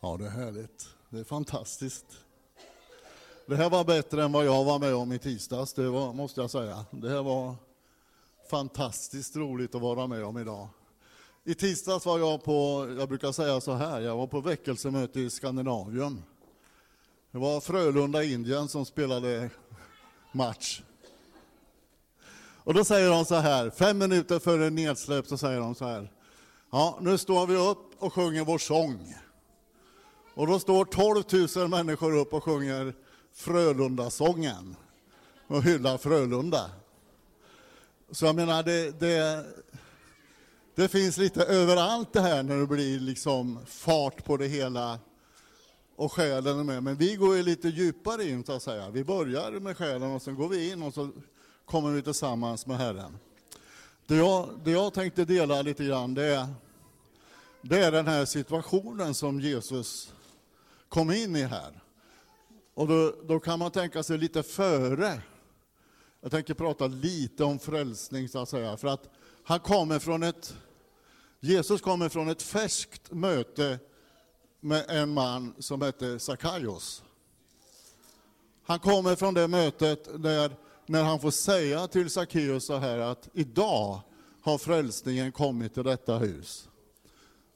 Ja, det är härligt. Det är fantastiskt. Det här var bättre än vad jag var med om i tisdags, det var, måste jag säga. Det här var fantastiskt roligt att vara med om idag. I tisdags var jag på, jag brukar säga så här, jag var på väckelsemöte i Skandinavien. Det var Frölunda Indien som spelade match. Och då säger de så här, fem minuter före nedsläpp så säger de så här. Ja, nu står vi upp och sjunger vår sång. Och då står 12 000 människor upp och sjunger Frölunda-sången och hyllar Frölunda. Så jag menar, det, det, det finns lite överallt det här när det blir liksom fart på det hela och själen är med. Men vi går ju lite djupare in så att säga. Vi börjar med själen och sen går vi in och så kommer vi tillsammans med Herren. Det jag, det jag tänkte dela lite grann det är, det är den här situationen som Jesus kom in i här. Och då, då kan man tänka sig lite före. Jag tänker prata lite om frälsning så att säga, för att han kommer från ett, Jesus kommer från ett färskt möte med en man som hette Sakaios. Han kommer från det mötet där, när han får säga till Sackeus så här att idag har frälsningen kommit till detta hus.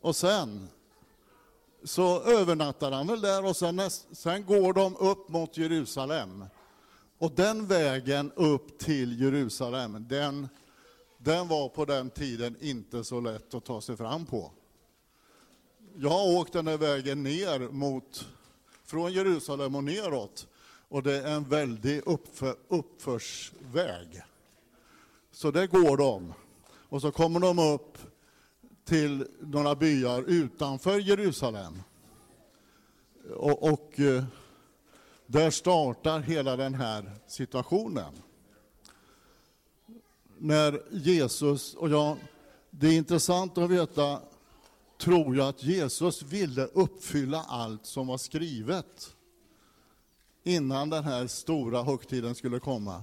Och sen så övernattar han väl där och sen, sen går de upp mot Jerusalem. Och den vägen upp till Jerusalem, den, den var på den tiden inte så lätt att ta sig fram på. Jag har åkt den här vägen ner mot, från Jerusalem och neråt. Och det är en väldig uppför, uppförsväg. Så där går de. Och så kommer de upp till några byar utanför Jerusalem. Och, och eh, där startar hela den här situationen. När Jesus, och jag, det är intressant att veta, tror jag att Jesus ville uppfylla allt som var skrivet innan den här stora högtiden skulle komma.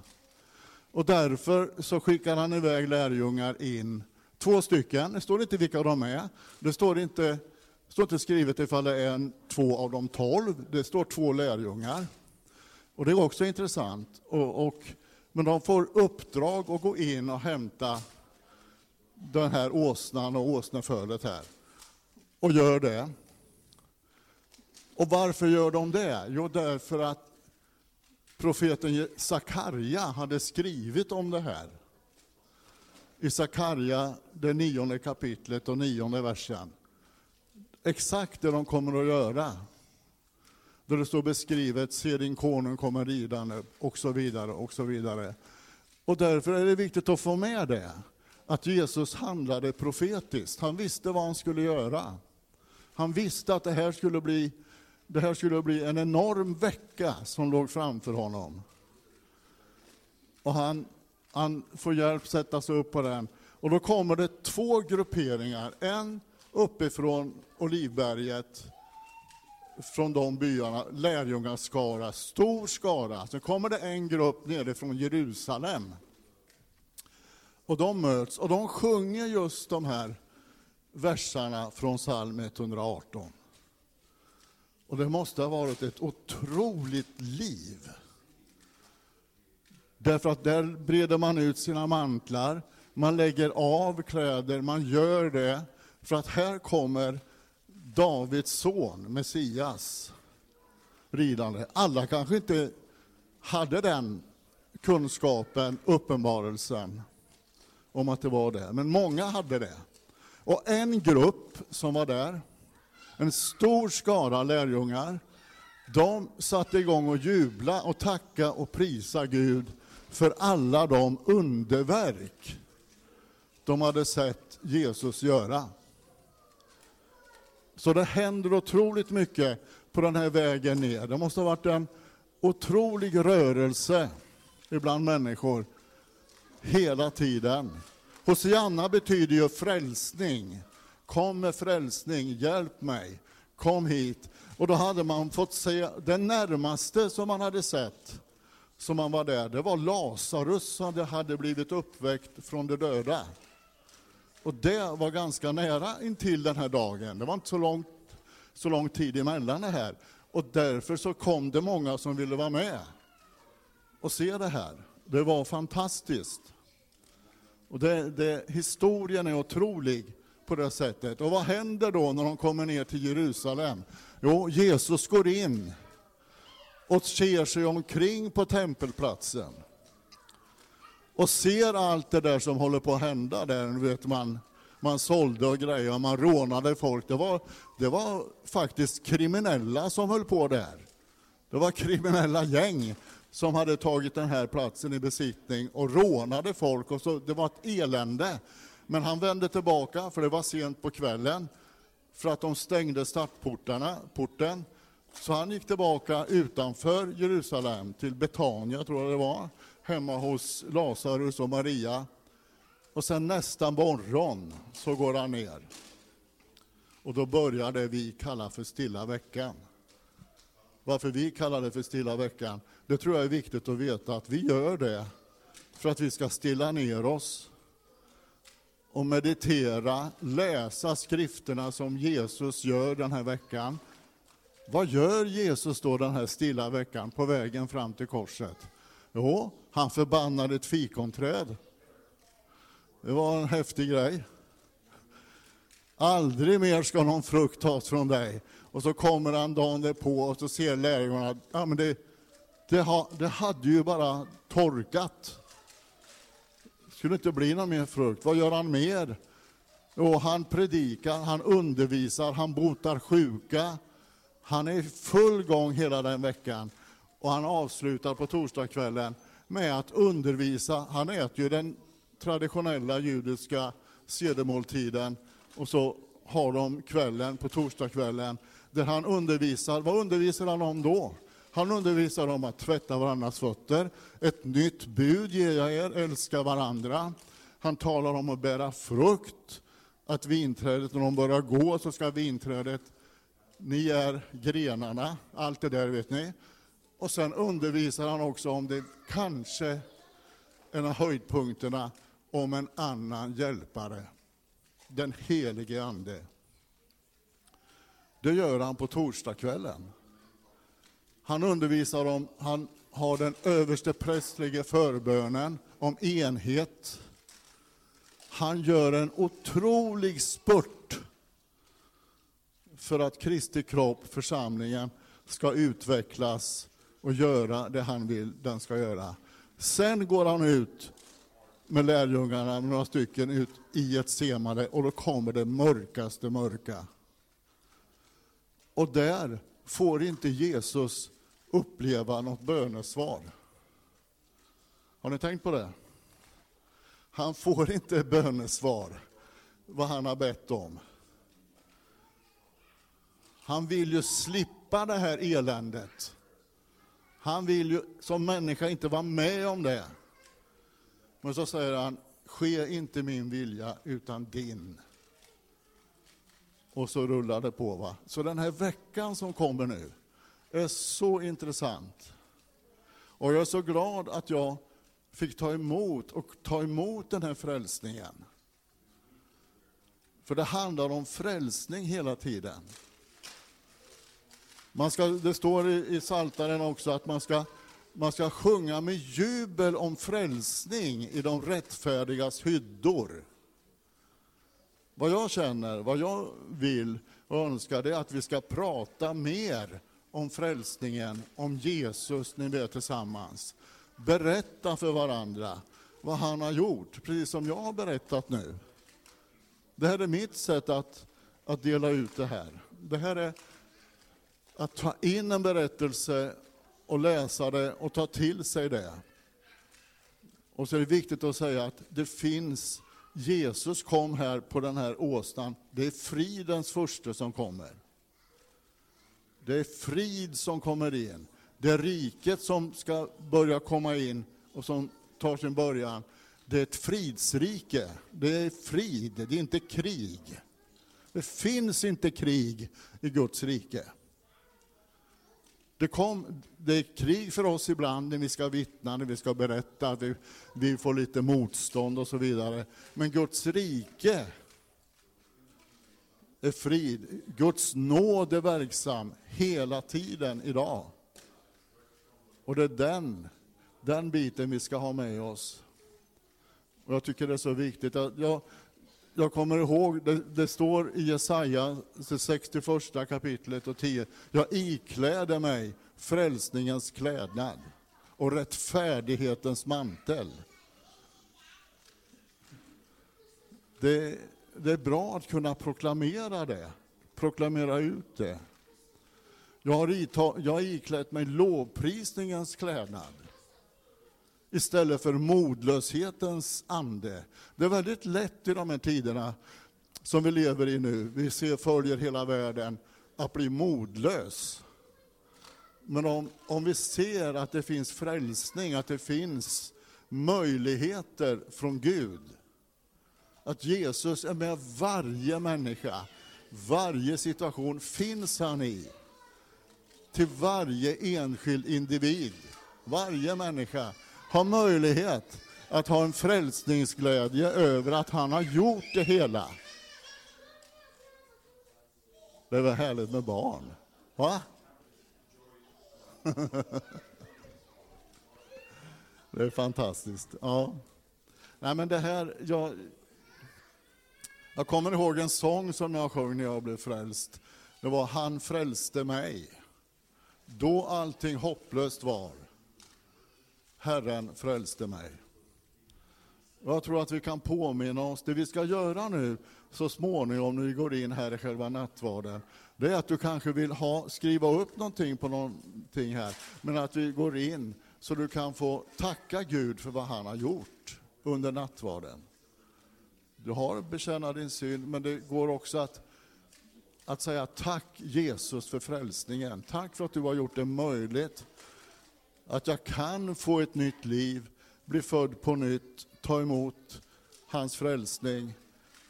Och därför så skickar han iväg lärjungar in Två stycken, det står inte vilka de är. Det står inte, det står inte skrivet ifall det är en, två av de tolv. Det står två lärjungar. Och det är också intressant. Och, och, men de får uppdrag att gå in och hämta den här åsnan och åsnefölet här. Och gör det. Och varför gör de det? Jo, därför att profeten Sakarja hade skrivit om det här i Sakarja, det nionde kapitlet och nionde versen. Exakt det de kommer att göra. Där det står beskrivet, se din konung kommer ridande, och så vidare, och så vidare. Och därför är det viktigt att få med det, att Jesus handlade profetiskt. Han visste vad han skulle göra. Han visste att det här skulle bli, det här skulle bli en enorm vecka som låg framför honom. Och han han får hjälp att sätta sig upp på den. Och då kommer det två grupperingar. En uppifrån Olivberget, från de byarna, lärjungaskara, stor skara. Sen kommer det en grupp nerifrån Jerusalem. Och de möts och de sjunger just de här verserna från psalm 118. Och det måste ha varit ett otroligt liv. Därför att där breder man ut sina mantlar, man lägger av kläder, man gör det för att här kommer Davids son, Messias, ridande. Alla kanske inte hade den kunskapen, uppenbarelsen om att det var det, men många hade det. Och en grupp som var där, en stor skara lärjungar, de satte igång att jubla och tacka och prisa Gud för alla de underverk de hade sett Jesus göra. Så det händer otroligt mycket på den här vägen ner. Det måste ha varit en otrolig rörelse ibland människor hela tiden. Hosianna betyder ju frälsning. Kom med frälsning, hjälp mig, kom hit. Och då hade man fått se det närmaste som man hade sett som han var där, det var Lazarus som hade blivit uppväckt från de döda. Och det var ganska nära intill den här dagen. Det var inte så långt så lång tid emellan det här. Och därför så kom det många som ville vara med och se det här. Det var fantastiskt. Och det, det, historien är otrolig på det sättet. Och vad händer då när de kommer ner till Jerusalem? Jo, Jesus går in och ser sig omkring på tempelplatsen och ser allt det där som håller på att hända där. Vet man, man sålde och grejer, man rånade folk. Det var, det var faktiskt kriminella som höll på där. Det var kriminella gäng som hade tagit den här platsen i besittning och rånade folk. Och så, det var ett elände. Men han vände tillbaka, för det var sent på kvällen, för att de stängde startportarna, porten. Så han gick tillbaka utanför Jerusalem, till Betania tror jag det var, hemma hos Lazarus och Maria. Och sen nästa morgon så går han ner. Och då börjar det vi kallar för stilla veckan. Varför vi kallar det för stilla veckan, det tror jag är viktigt att veta att vi gör det för att vi ska stilla ner oss och meditera, läsa skrifterna som Jesus gör den här veckan. Vad gör Jesus då den här stilla veckan på vägen fram till korset? Jo, han förbannade ett fikonträd. Det var en häftig grej. Aldrig mer ska någon frukt tas från dig. Och så kommer han dagen därpå och så ser lärjungarna att ja, det, det, ha, det hade ju bara torkat. Det skulle inte bli någon mer frukt. Vad gör han mer? Jo, han predikar, han undervisar, han botar sjuka. Han är i full gång hela den veckan. Och han avslutar på torsdagskvällen med att undervisa. Han äter ju den traditionella judiska sedemåltiden och så har de kvällen på torsdagskvällen där han undervisar. Vad undervisar han om då? Han undervisar om att tvätta varandras fötter. Ett nytt bud ger jag er, älska varandra. Han talar om att bära frukt, att vinträdet, när de börjar gå så ska vinträdet, ni är grenarna, allt det där vet ni. Och sen undervisar han också om det kanske en av höjdpunkterna, om en annan hjälpare, den helige Ande. Det gör han på torsdagskvällen. Han undervisar om, han har den överste prästliga förbönen om enhet. Han gör en otrolig spurt för att Kristi kropp, församlingen, ska utvecklas och göra det han vill den ska göra. Sen går han ut med lärjungarna, några stycken, ut i ett semade och då kommer det mörkaste mörka. Och där får inte Jesus uppleva något bönesvar. Har ni tänkt på det? Han får inte bönesvar, vad han har bett om. Han vill ju slippa det här eländet. Han vill ju som människa inte vara med om det. Men så säger han, ske inte min vilja utan din. Och så rullar det på. Va? Så den här veckan som kommer nu är så intressant. Och jag är så glad att jag fick ta emot och ta emot den här frälsningen. För det handlar om frälsning hela tiden. Man ska, det står i, i Saltaren också att man ska, man ska sjunga med jubel om frälsning i de rättfärdigas hyddor. Vad jag känner, vad jag vill och önskar, det är att vi ska prata mer om frälsningen, om Jesus när vi är tillsammans. Berätta för varandra vad han har gjort, precis som jag har berättat nu. Det här är mitt sätt att, att dela ut det här. Det här är att ta in en berättelse och läsa det och ta till sig det. Och så är det viktigt att säga att det finns, Jesus kom här på den här åsnan, det är fridens första som kommer. Det är frid som kommer in. Det är riket som ska börja komma in och som tar sin början. Det är ett fridsrike. Det är frid, det är inte krig. Det finns inte krig i Guds rike. Det, kom, det är krig för oss ibland när vi ska vittna, när vi ska berätta, vi, vi får lite motstånd och så vidare. Men Guds rike, är frid. Guds nåd är verksam hela tiden idag. Och det är den, den biten vi ska ha med oss. Och jag tycker det är så viktigt. att jag, jag kommer ihåg, det, det står i Jesaja, 61 kapitlet och 10. Jag ikläder mig frälsningens klädnad och rättfärdighetens mantel. Det, det är bra att kunna proklamera det, proklamera ut det. Jag har, ita, jag har iklätt mig lovprisningens klädnad istället för modlöshetens ande. Det är väldigt lätt i de här tiderna som vi lever i nu, vi ser, följer hela världen, att bli modlös. Men om, om vi ser att det finns frälsning, att det finns möjligheter från Gud, att Jesus är med varje människa, varje situation finns han i. Till varje enskild individ, varje människa har möjlighet att ha en frälsningsglädje över att han har gjort det hela. Det är väl härligt med barn? Va? det är fantastiskt. Ja. Nej, men det här, jag, jag kommer ihåg en sång som jag sjöng när jag blev frälst. Det var Han frälste mig. Då allting hopplöst var. Herren frälste mig. Jag tror att vi kan påminna oss, det vi ska göra nu så småningom när vi går in här i själva nattvarden, det är att du kanske vill ha, skriva upp någonting på någonting här, men att vi går in så du kan få tacka Gud för vad han har gjort under nattvarden. Du har bekänna din synd, men det går också att, att säga tack Jesus för frälsningen. Tack för att du har gjort det möjligt att jag kan få ett nytt liv, bli född på nytt, ta emot hans frälsning.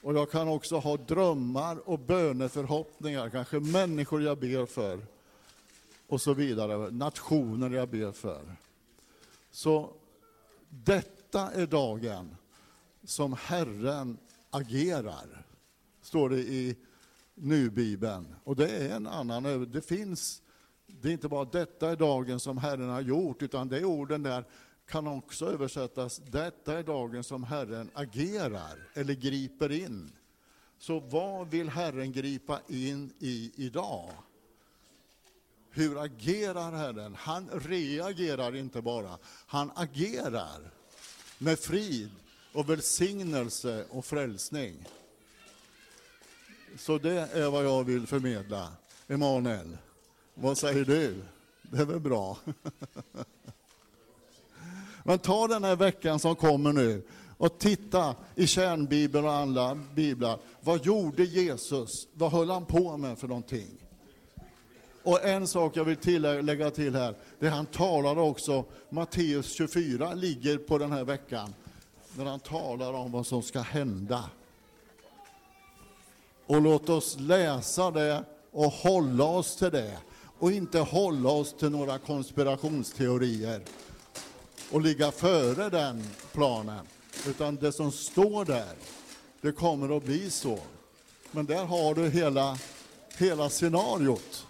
Och jag kan också ha drömmar och böneförhoppningar, kanske människor jag ber för och så vidare, nationer jag ber för. Så detta är dagen som Herren agerar, står det i Nu-bibeln. Och det är en annan, det finns det är inte bara detta är dagen som Herren har gjort, utan det orden där kan också översättas, detta är dagen som Herren agerar eller griper in. Så vad vill Herren gripa in i idag? Hur agerar Herren? Han reagerar inte bara, han agerar med frid och välsignelse och frälsning. Så det är vad jag vill förmedla, Emanuel. Vad säger du? Det är väl bra? Men ta den här veckan som kommer nu och titta i kärnbibeln och andra biblar. Vad gjorde Jesus? Vad höll han på med för någonting? Och en sak jag vill tillägga till här, det han talade också, Matteus 24 ligger på den här veckan, när han talar om vad som ska hända. Och låt oss läsa det och hålla oss till det och inte hålla oss till några konspirationsteorier och ligga före den planen. Utan det som står där, det kommer att bli så. Men där har du hela, hela scenariot.